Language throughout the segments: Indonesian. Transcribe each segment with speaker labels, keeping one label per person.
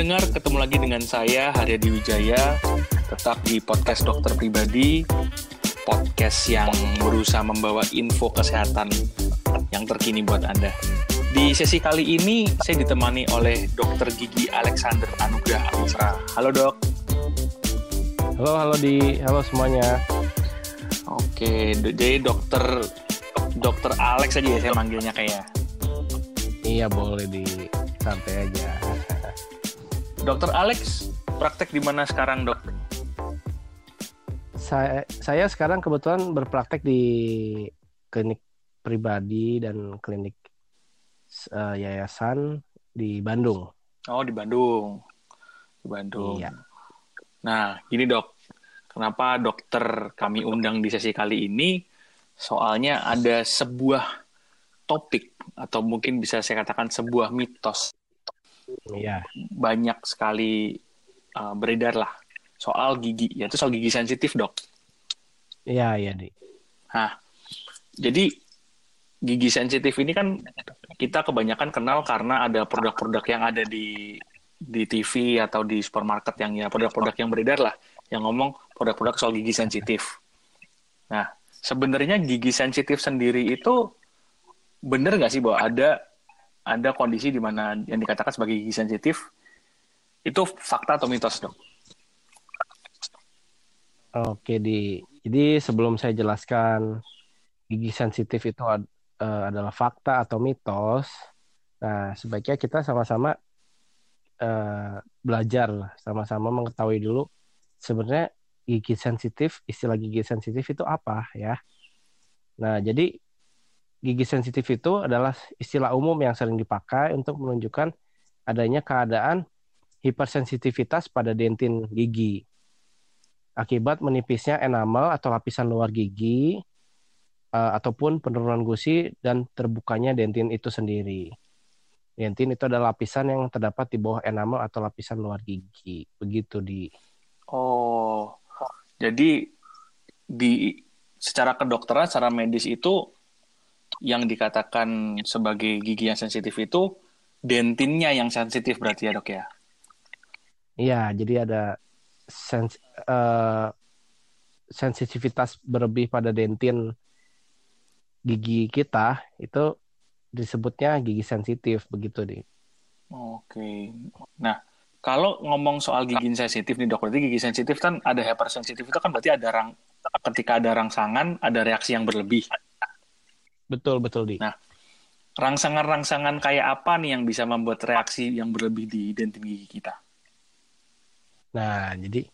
Speaker 1: Pendengar, ketemu lagi dengan saya Haryadi Wijaya, tetap di podcast dokter pribadi, podcast yang berusaha membawa info kesehatan yang terkini buat Anda. Di sesi kali ini saya ditemani oleh Dokter Gigi Alexander Anugrah Aputra. Halo dok.
Speaker 2: Halo, halo di, halo semuanya.
Speaker 1: Oke, jadi dokter dokter Alex aja ya saya manggilnya kayak.
Speaker 2: Iya boleh di santai aja.
Speaker 1: Dokter Alex praktek di mana sekarang dok?
Speaker 2: Saya, saya sekarang kebetulan berpraktek di klinik pribadi dan klinik uh, yayasan di Bandung.
Speaker 1: Oh di Bandung, di Bandung.
Speaker 2: Iya.
Speaker 1: Nah gini dok, kenapa dokter kami undang di sesi kali ini? Soalnya ada sebuah topik atau mungkin bisa saya katakan sebuah mitos
Speaker 2: Iya.
Speaker 1: banyak sekali uh, beredar lah soal gigi, yaitu soal gigi sensitif dok.
Speaker 2: Iya, iya di.
Speaker 1: Nah, jadi gigi sensitif ini kan kita kebanyakan kenal karena ada produk-produk yang ada di di TV atau di supermarket yang ya produk-produk yang beredar lah, yang ngomong produk-produk soal gigi sensitif. Nah, sebenarnya gigi sensitif sendiri itu benar nggak sih bahwa ada ada kondisi di mana yang dikatakan sebagai gigi sensitif itu fakta atau mitos dok?
Speaker 2: Oke di. Jadi sebelum saya jelaskan gigi sensitif itu ad, uh, adalah fakta atau mitos, nah sebaiknya kita sama-sama uh, belajar, sama-sama mengetahui dulu sebenarnya gigi sensitif, istilah gigi sensitif itu apa ya. Nah jadi gigi sensitif itu adalah istilah umum yang sering dipakai untuk menunjukkan adanya keadaan hipersensitivitas pada dentin gigi akibat menipisnya enamel atau lapisan luar gigi uh, ataupun penurunan gusi dan terbukanya dentin itu sendiri. Dentin itu adalah lapisan yang terdapat di bawah enamel atau lapisan luar gigi. Begitu di.
Speaker 1: Oh, jadi di secara kedokteran, secara medis itu yang dikatakan sebagai gigi yang sensitif itu dentinnya yang sensitif berarti ya dok ya?
Speaker 2: Iya, jadi ada sens uh, sensitivitas berlebih pada dentin gigi kita itu disebutnya gigi sensitif begitu nih.
Speaker 1: Oke. Nah, kalau ngomong soal gigi sensitif nih dok, berarti gigi sensitif kan ada hypersensitif itu kan berarti ada rang ketika ada rangsangan ada reaksi yang berlebih.
Speaker 2: Betul betul di.
Speaker 1: Nah, rangsangan-rangsangan kayak apa nih yang bisa membuat reaksi yang berlebih di dentin gigi kita?
Speaker 2: Nah, jadi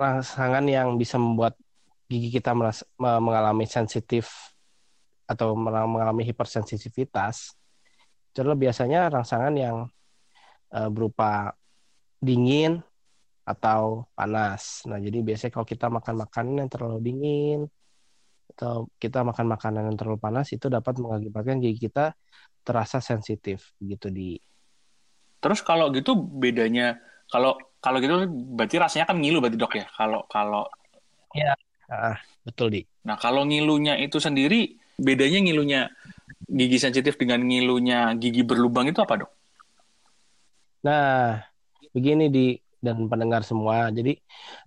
Speaker 2: rangsangan yang bisa membuat gigi kita merasa, mengalami sensitif atau mengalami hipersensitivitas itu biasanya rangsangan yang uh, berupa dingin atau panas. Nah, jadi biasanya kalau kita makan makanan yang terlalu dingin atau kita makan makanan yang terlalu panas itu dapat mengakibatkan gigi kita terasa sensitif gitu di.
Speaker 1: Terus kalau gitu bedanya kalau kalau gitu berarti rasanya kan ngilu berarti dok ya. Kalau kalau
Speaker 2: ya ah, betul di.
Speaker 1: Nah kalau ngilunya itu sendiri bedanya ngilunya gigi sensitif dengan ngilunya gigi berlubang itu apa dok?
Speaker 2: Nah begini di dan pendengar semua. Jadi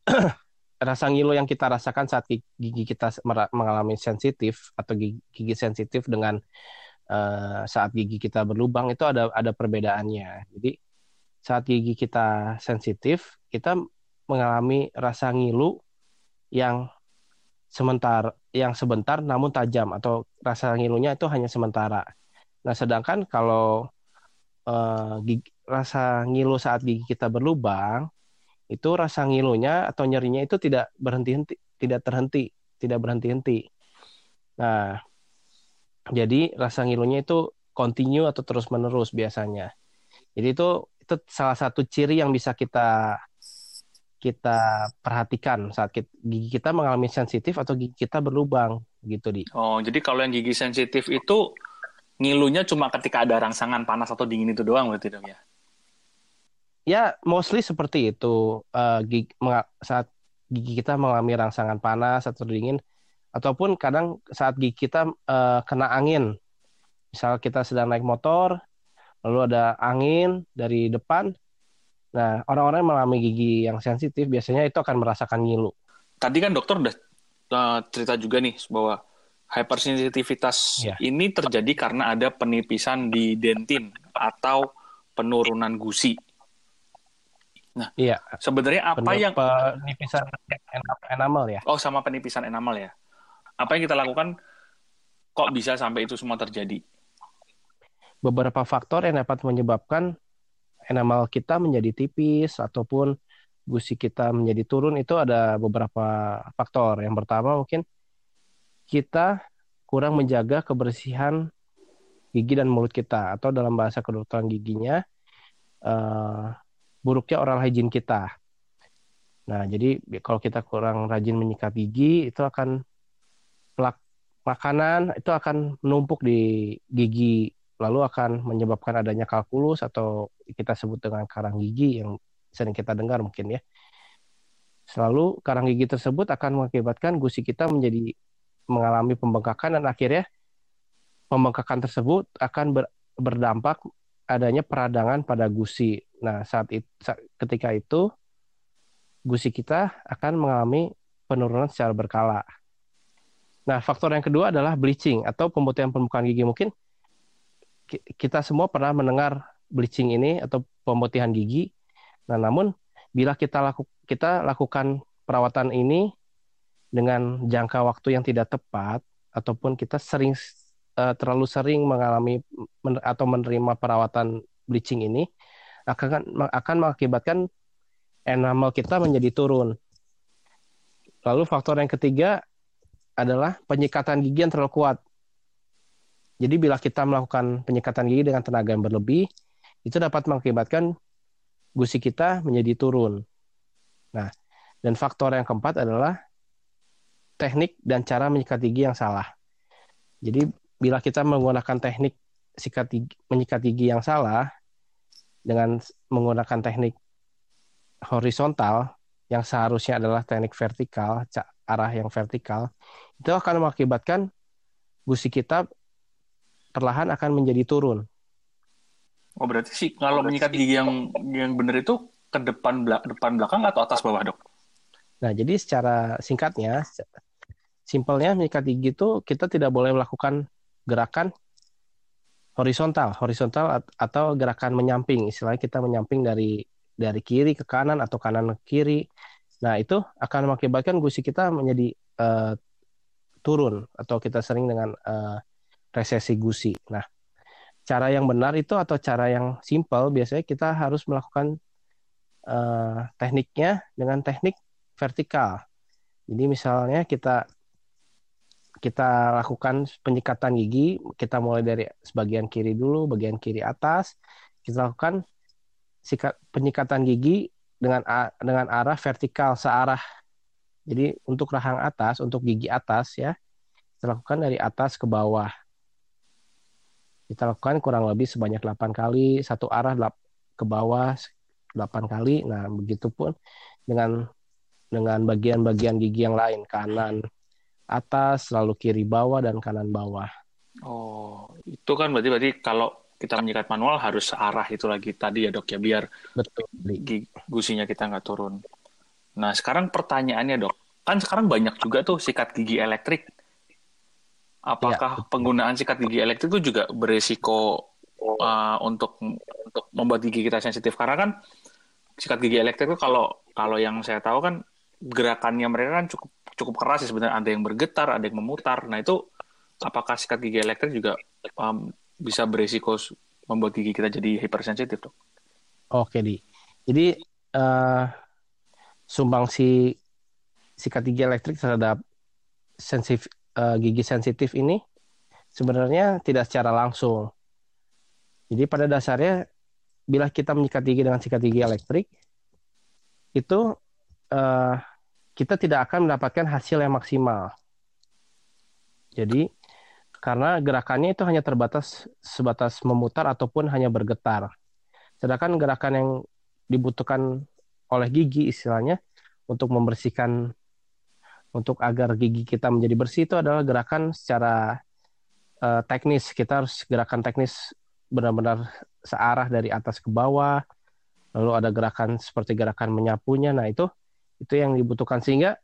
Speaker 2: rasa ngilu yang kita rasakan saat gigi kita mengalami sensitif atau gigi, gigi sensitif dengan uh, saat gigi kita berlubang itu ada ada perbedaannya. Jadi saat gigi kita sensitif, kita mengalami rasa ngilu yang sementara, yang sebentar namun tajam atau rasa ngilunya itu hanya sementara. Nah, sedangkan kalau uh, gigi, rasa ngilu saat gigi kita berlubang, itu rasa ngilunya atau nyerinya itu tidak berhenti-henti, tidak terhenti, tidak berhenti-henti. Nah, jadi rasa ngilunya itu continue atau terus-menerus biasanya. Jadi itu itu salah satu ciri yang bisa kita kita perhatikan saat kita, gigi kita mengalami sensitif atau gigi kita berlubang gitu di.
Speaker 1: Oh, jadi kalau yang gigi sensitif itu ngilunya cuma ketika ada rangsangan panas atau dingin itu doang berarti dong ya?
Speaker 2: Ya, mostly seperti itu. Uh, gigi, saat gigi kita mengalami rangsangan panas atau dingin ataupun kadang saat gigi kita uh, kena angin. Misal kita sedang naik motor, lalu ada angin dari depan Nah, orang-orang yang mengalami gigi yang sensitif biasanya itu akan merasakan ngilu.
Speaker 1: Tadi kan dokter udah uh, cerita juga nih bahwa hypersensitivitas yeah. ini terjadi karena ada penipisan di dentin atau penurunan gusi. Nah, iya. sebenarnya apa Penip, yang
Speaker 2: penipisan enamel ya?
Speaker 1: Oh, sama penipisan enamel ya. Apa yang kita lakukan kok bisa sampai itu semua terjadi?
Speaker 2: Beberapa faktor yang dapat menyebabkan enamel kita menjadi tipis ataupun gusi kita menjadi turun itu ada beberapa faktor. Yang pertama mungkin kita kurang menjaga kebersihan gigi dan mulut kita atau dalam bahasa kedokteran giginya uh, buruknya oral hygiene kita. Nah, jadi kalau kita kurang rajin menyikat gigi itu akan plak makanan itu akan menumpuk di gigi lalu akan menyebabkan adanya kalkulus atau kita sebut dengan karang gigi yang sering kita dengar mungkin ya. Selalu karang gigi tersebut akan mengakibatkan gusi kita menjadi mengalami pembengkakan dan akhirnya pembengkakan tersebut akan ber, berdampak adanya peradangan pada gusi. Nah, saat itu ketika itu gusi kita akan mengalami penurunan secara berkala. Nah, faktor yang kedua adalah bleaching atau pemutihan permukaan gigi. Mungkin kita semua pernah mendengar bleaching ini atau pemutihan gigi. Nah, namun bila kita laku, kita lakukan perawatan ini dengan jangka waktu yang tidak tepat ataupun kita sering uh, terlalu sering mengalami men, atau menerima perawatan bleaching ini akan akan mengakibatkan enamel kita menjadi turun. Lalu faktor yang ketiga adalah penyikatan gigi yang terlalu kuat. Jadi bila kita melakukan penyikatan gigi dengan tenaga yang berlebih, itu dapat mengakibatkan gusi kita menjadi turun. Nah, dan faktor yang keempat adalah teknik dan cara menyikat gigi yang salah. Jadi bila kita menggunakan teknik sikat gigi, menyikat gigi yang salah dengan menggunakan teknik horizontal yang seharusnya adalah teknik vertikal, arah yang vertikal, itu akan mengakibatkan gusi kita perlahan akan menjadi turun.
Speaker 1: Oh berarti sih kalau oh, menyikat gigi yang yang benar itu ke depan belak depan belakang atau atas bawah dok?
Speaker 2: Nah jadi secara singkatnya, simpelnya menyikat gigi itu kita tidak boleh melakukan gerakan horizontal, horizontal atau gerakan menyamping. Istilahnya kita menyamping dari dari kiri ke kanan atau kanan ke kiri. Nah itu akan mengakibatkan gusi kita menjadi uh, turun atau kita sering dengan uh, resesi gusi. Nah, cara yang benar itu atau cara yang simpel biasanya kita harus melakukan uh, tekniknya dengan teknik vertikal. Jadi misalnya kita kita lakukan penyikatan gigi, kita mulai dari sebagian kiri dulu, bagian kiri atas, kita lakukan sikat penyikatan gigi dengan dengan arah vertikal searah jadi untuk rahang atas, untuk gigi atas ya, kita lakukan dari atas ke bawah. Kita lakukan kurang lebih sebanyak 8 kali, satu arah ke bawah 8 kali. Nah, begitupun dengan dengan bagian-bagian gigi yang lain, kanan atas, lalu kiri bawah dan kanan bawah.
Speaker 1: Oh, itu kan berarti berarti kalau kita menyikat manual harus arah itu lagi tadi ya dok ya biar betul gusinya kita nggak turun. Nah, sekarang pertanyaannya, Dok. Kan sekarang banyak juga tuh sikat gigi elektrik. Apakah ya. penggunaan sikat gigi elektrik itu juga beresiko uh, untuk untuk membuat gigi kita sensitif? Karena kan sikat gigi elektrik itu kalau kalau yang saya tahu kan gerakannya mereka kan cukup cukup keras sih sebenarnya. Ada yang bergetar, ada yang memutar. Nah, itu apakah sikat gigi elektrik juga um, bisa beresiko membuat gigi kita jadi hipersensitif, Dok?
Speaker 2: Oke, Di. Jadi uh, sumbangsi sikat gigi elektrik terhadap sensitif uh, gigi sensitif ini sebenarnya tidak secara langsung. Jadi pada dasarnya bila kita menyikat gigi dengan sikat gigi elektrik itu uh, kita tidak akan mendapatkan hasil yang maksimal. Jadi karena gerakannya itu hanya terbatas sebatas memutar ataupun hanya bergetar. Sedangkan gerakan yang dibutuhkan oleh gigi istilahnya untuk membersihkan untuk agar gigi kita menjadi bersih itu adalah gerakan secara uh, teknis kita harus gerakan teknis benar-benar searah dari atas ke bawah lalu ada gerakan seperti gerakan menyapunya. Nah, itu itu yang dibutuhkan sehingga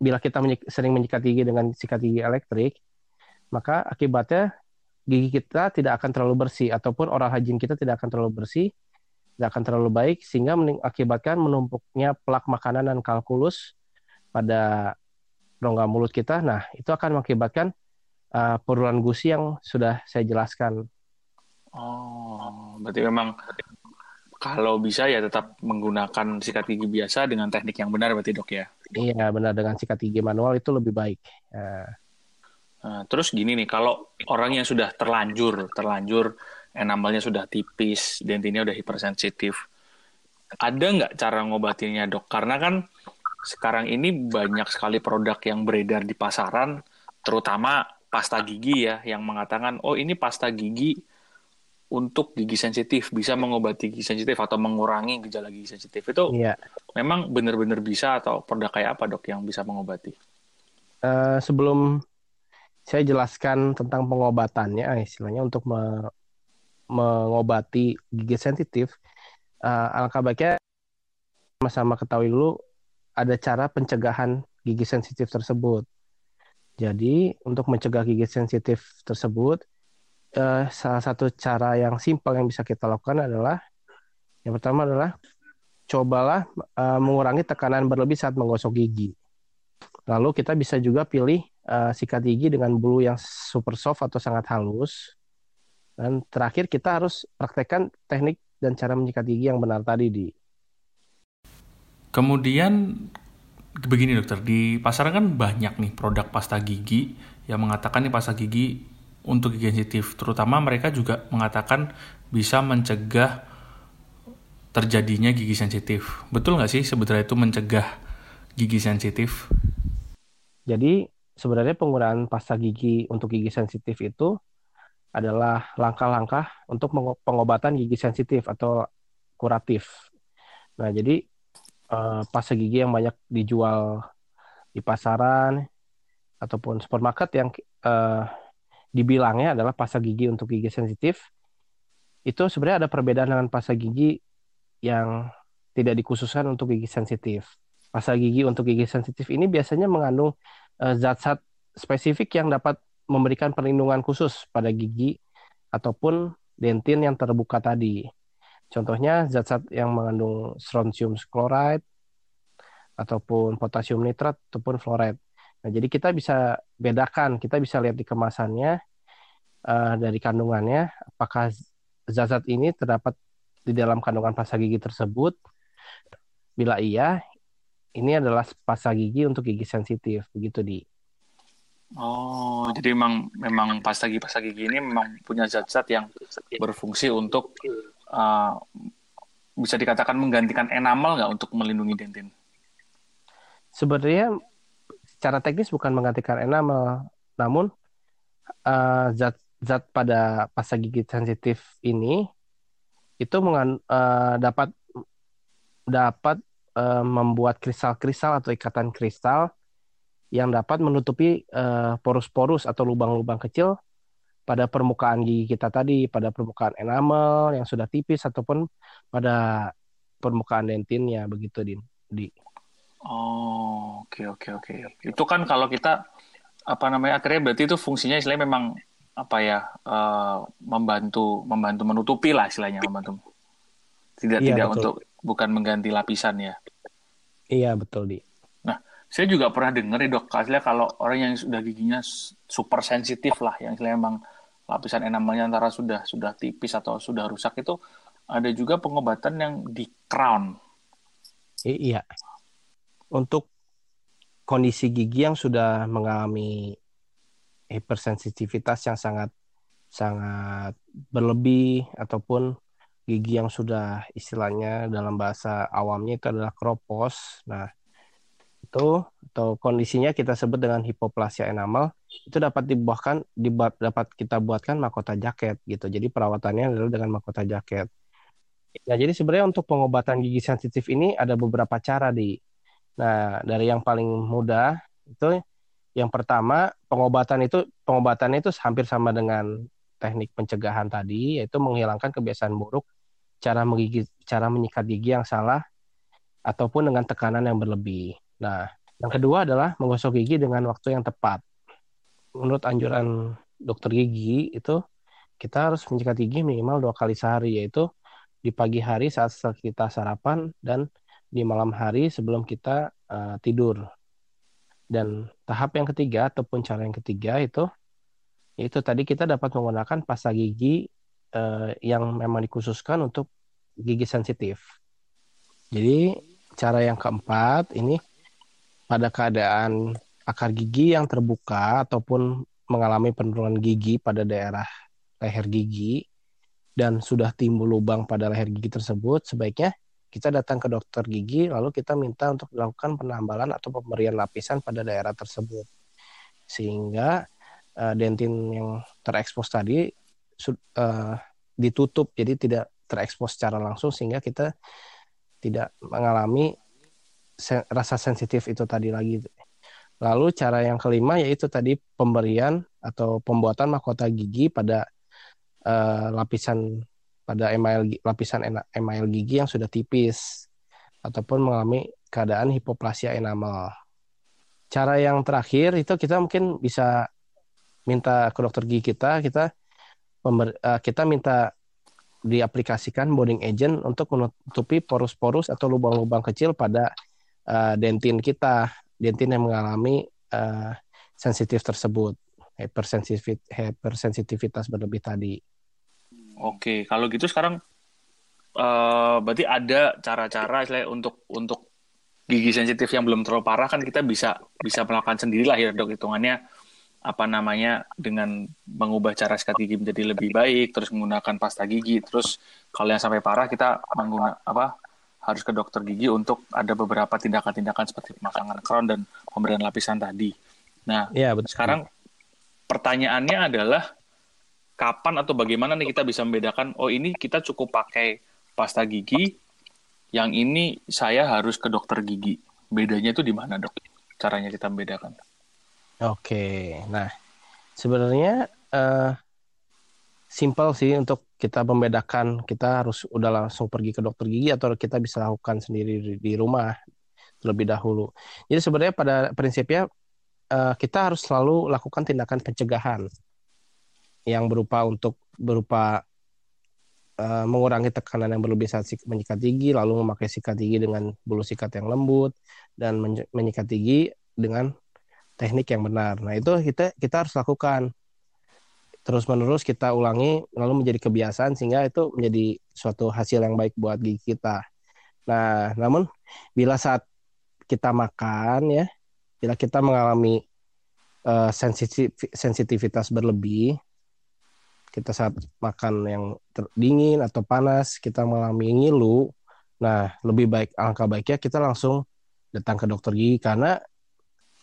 Speaker 2: bila kita menyik, sering menyikat gigi dengan sikat gigi elektrik, maka akibatnya gigi kita tidak akan terlalu bersih ataupun oral hygiene kita tidak akan terlalu bersih, tidak akan terlalu baik sehingga mengakibatkan menumpuknya plak makanan dan kalkulus pada rongga mulut kita. Nah, itu akan mengakibatkan uh, penurunan gusi yang sudah saya jelaskan.
Speaker 1: Oh, berarti memang kalau bisa ya tetap menggunakan sikat gigi biasa dengan teknik yang benar berarti dok ya?
Speaker 2: Iya benar dengan sikat gigi manual itu lebih baik.
Speaker 1: Uh. Nah, terus gini nih, kalau orang yang sudah terlanjur, terlanjur enamelnya sudah tipis, dentinnya udah hipersensitif, ada nggak cara ngobatinnya dok? Karena kan sekarang ini banyak sekali produk yang beredar di pasaran, terutama pasta gigi ya yang mengatakan oh ini pasta gigi untuk gigi sensitif bisa mengobati gigi sensitif atau mengurangi gejala gigi sensitif itu iya. memang benar-benar bisa atau produk kayak apa dok yang bisa mengobati?
Speaker 2: Uh, sebelum saya jelaskan tentang pengobatannya istilahnya untuk me mengobati gigi sensitif uh, alangkah baiknya sama-sama ketahui dulu ada cara pencegahan gigi sensitif tersebut. Jadi untuk mencegah gigi sensitif tersebut, eh, salah satu cara yang simpel yang bisa kita lakukan adalah yang pertama adalah cobalah eh, mengurangi tekanan berlebih saat menggosok gigi. Lalu kita bisa juga pilih eh, sikat gigi dengan bulu yang super soft atau sangat halus. Dan terakhir kita harus praktekkan teknik dan cara menyikat gigi yang benar tadi di.
Speaker 1: Kemudian begini dokter, di pasaran kan banyak nih produk pasta gigi yang mengatakan nih pasta gigi untuk gigi sensitif. Terutama mereka juga mengatakan bisa mencegah terjadinya gigi sensitif. Betul nggak sih sebetulnya itu mencegah gigi sensitif?
Speaker 2: Jadi sebenarnya penggunaan pasta gigi untuk gigi sensitif itu adalah langkah-langkah untuk pengobatan gigi sensitif atau kuratif. Nah, jadi uh, pasta gigi yang banyak dijual di pasaran ataupun supermarket yang uh, dibilangnya adalah pasta gigi untuk gigi sensitif itu sebenarnya ada perbedaan dengan pasta gigi yang tidak dikhususkan untuk gigi sensitif. Pasta gigi untuk gigi sensitif ini biasanya mengandung eh, zat-zat spesifik yang dapat memberikan perlindungan khusus pada gigi ataupun dentin yang terbuka tadi. Contohnya zat-zat yang mengandung strontium chloride ataupun potasium nitrat ataupun fluoride. Nah, jadi kita bisa bedakan, kita bisa lihat di kemasannya uh, dari kandungannya apakah zat-zat ini terdapat di dalam kandungan pasta gigi tersebut. Bila iya, ini adalah pasta gigi untuk gigi sensitif, begitu di.
Speaker 1: Oh, jadi memang memang pasta gigi pasta gigi ini memang punya zat-zat yang berfungsi untuk uh, bisa dikatakan menggantikan enamel nggak untuk melindungi dentin?
Speaker 2: Sebenarnya secara teknis bukan menggantikan enamel, namun uh, zat zat pada pasta gigi sensitif ini itu uh, dapat dapat uh, membuat kristal-kristal atau ikatan kristal yang dapat menutupi porus-porus uh, atau lubang-lubang kecil pada permukaan gigi kita tadi, pada permukaan enamel yang sudah tipis ataupun pada permukaan dentinnya begitu di. di.
Speaker 1: Oh, oke okay, oke okay, oke. Okay. Itu kan kalau kita apa namanya akhirnya berarti itu fungsinya istilahnya memang apa ya uh, membantu membantu menutupi lah istilahnya membantu. Tidak iya, tidak betul. untuk bukan mengganti lapisan ya.
Speaker 2: Iya betul di.
Speaker 1: Nah, saya juga pernah dengar ya dok, aslinya kalau orang yang sudah giginya super sensitif lah, yang istilahnya memang lapisan enamelnya antara sudah sudah tipis atau sudah rusak itu ada juga pengobatan yang di crown.
Speaker 2: Iya. Untuk kondisi gigi yang sudah mengalami hipersensitivitas yang sangat sangat berlebih ataupun gigi yang sudah istilahnya dalam bahasa awamnya itu adalah kropos. Nah, itu atau kondisinya kita sebut dengan hipoplasia enamel itu dapat dibuahkan dapat kita buatkan mahkota jaket gitu. Jadi perawatannya adalah dengan mahkota jaket. Nah, jadi sebenarnya untuk pengobatan gigi sensitif ini ada beberapa cara di. Nah, dari yang paling mudah itu yang pertama pengobatan itu pengobatannya itu hampir sama dengan teknik pencegahan tadi yaitu menghilangkan kebiasaan buruk cara menggigit, cara menyikat gigi yang salah ataupun dengan tekanan yang berlebih. Nah, yang kedua adalah menggosok gigi dengan waktu yang tepat. Menurut anjuran dokter gigi itu kita harus menyikat gigi minimal dua kali sehari, yaitu di pagi hari saat kita sarapan dan di malam hari sebelum kita uh, tidur. Dan tahap yang ketiga ataupun cara yang ketiga itu yaitu tadi kita dapat menggunakan pasta gigi uh, yang memang dikhususkan untuk gigi sensitif. Jadi cara yang keempat ini pada keadaan akar gigi yang terbuka ataupun mengalami penurunan gigi pada daerah leher gigi dan sudah timbul lubang pada leher gigi tersebut, sebaiknya kita datang ke dokter gigi lalu kita minta untuk dilakukan penambalan atau pemberian lapisan pada daerah tersebut. Sehingga uh, dentin yang terekspos tadi uh, ditutup jadi tidak terekspos secara langsung sehingga kita tidak mengalami se rasa sensitif itu tadi lagi. Lalu cara yang kelima yaitu tadi pemberian atau pembuatan mahkota gigi pada uh, lapisan pada email lapisan email gigi yang sudah tipis ataupun mengalami keadaan hipoplasia enamel. Cara yang terakhir itu kita mungkin bisa minta ke dokter gigi kita, kita pember, uh, kita minta diaplikasikan bonding agent untuk menutupi porus-porus atau lubang-lubang kecil pada uh, dentin kita, dentin yang mengalami uh, sensitif tersebut, hypersensitivit hypersensitivitas berlebih tadi.
Speaker 1: Oke, kalau gitu sekarang uh, berarti ada cara-cara untuk untuk gigi sensitif yang belum terlalu parah kan kita bisa bisa melakukan sendirilah ya dok hitungannya apa namanya dengan mengubah cara sikat gigi menjadi lebih baik, terus menggunakan pasta gigi, terus kalau yang sampai parah kita menggunakan apa harus ke dokter gigi untuk ada beberapa tindakan-tindakan seperti pemasangan crown dan pemberian lapisan tadi. Nah, ya, betul. sekarang pertanyaannya adalah kapan atau bagaimana nih kita bisa membedakan oh ini kita cukup pakai pasta gigi, yang ini saya harus ke dokter gigi. Bedanya itu di mana dok? Caranya kita membedakan?
Speaker 2: Oke, nah sebenarnya uh, simpel sih untuk kita membedakan kita harus udah langsung pergi ke dokter gigi atau kita bisa lakukan sendiri di, rumah terlebih dahulu. Jadi sebenarnya pada prinsipnya uh, kita harus selalu lakukan tindakan pencegahan yang berupa untuk berupa uh, mengurangi tekanan yang berlebih saat menyikat gigi, lalu memakai sikat gigi dengan bulu sikat yang lembut dan menyikat gigi dengan teknik yang benar. Nah, itu kita kita harus lakukan terus-menerus kita ulangi lalu menjadi kebiasaan sehingga itu menjadi suatu hasil yang baik buat gigi kita. Nah, namun bila saat kita makan ya, bila kita mengalami uh, sensitivitas berlebih, kita saat makan yang dingin atau panas, kita mengalami ngilu, nah lebih baik alangkah baiknya kita langsung datang ke dokter gigi karena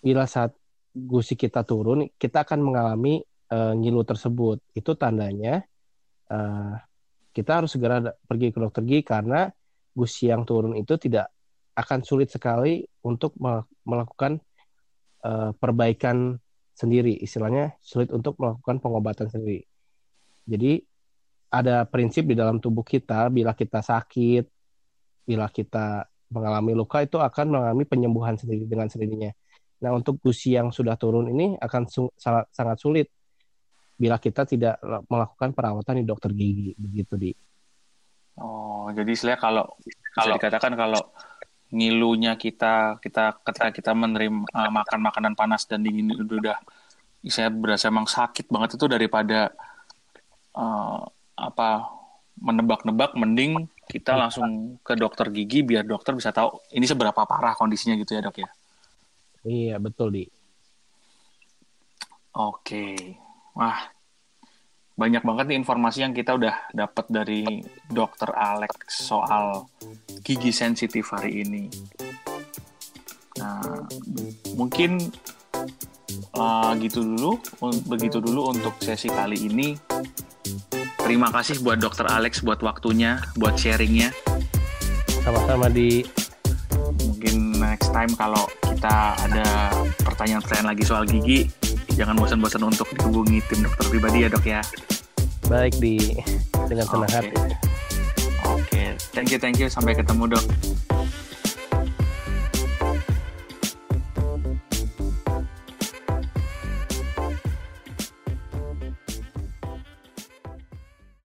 Speaker 2: bila saat gusi kita turun, kita akan mengalami uh, ngilu tersebut. Itu tandanya uh, kita harus segera pergi ke dokter gigi karena gusi yang turun itu tidak akan sulit sekali untuk melakukan uh, perbaikan sendiri. Istilahnya sulit untuk melakukan pengobatan sendiri. Jadi ada prinsip di dalam tubuh kita bila kita sakit, bila kita mengalami luka itu akan mengalami penyembuhan sendiri dengan sendirinya. Nah, untuk gusi yang sudah turun ini akan sangat, sangat sulit bila kita tidak melakukan perawatan di dokter gigi begitu di.
Speaker 1: Oh, jadi istilah kalau kalau dikatakan kalau ngilunya kita kita ketika kita menerima uh, makan makanan panas dan dingin itu udah saya berasa emang sakit banget itu daripada uh, apa menebak-nebak mending kita langsung ke dokter gigi biar dokter bisa tahu ini seberapa parah kondisinya gitu ya dok ya.
Speaker 2: Iya, betul, Di.
Speaker 1: Oke. Wah, banyak banget nih informasi yang kita udah dapat dari dokter Alex soal gigi sensitif hari ini. Nah, mungkin uh, gitu dulu, begitu dulu untuk sesi kali ini. Terima kasih buat dokter Alex buat waktunya, buat sharingnya.
Speaker 2: Sama-sama di.
Speaker 1: Mungkin next time kalau kita ada pertanyaan-pertanyaan lagi soal gigi, jangan bosan-bosan untuk dihubungi tim dokter pribadi ya dok ya.
Speaker 2: Baik di dengan senang okay. hati.
Speaker 1: Oke. Okay. Thank you, thank you. Sampai ketemu dok.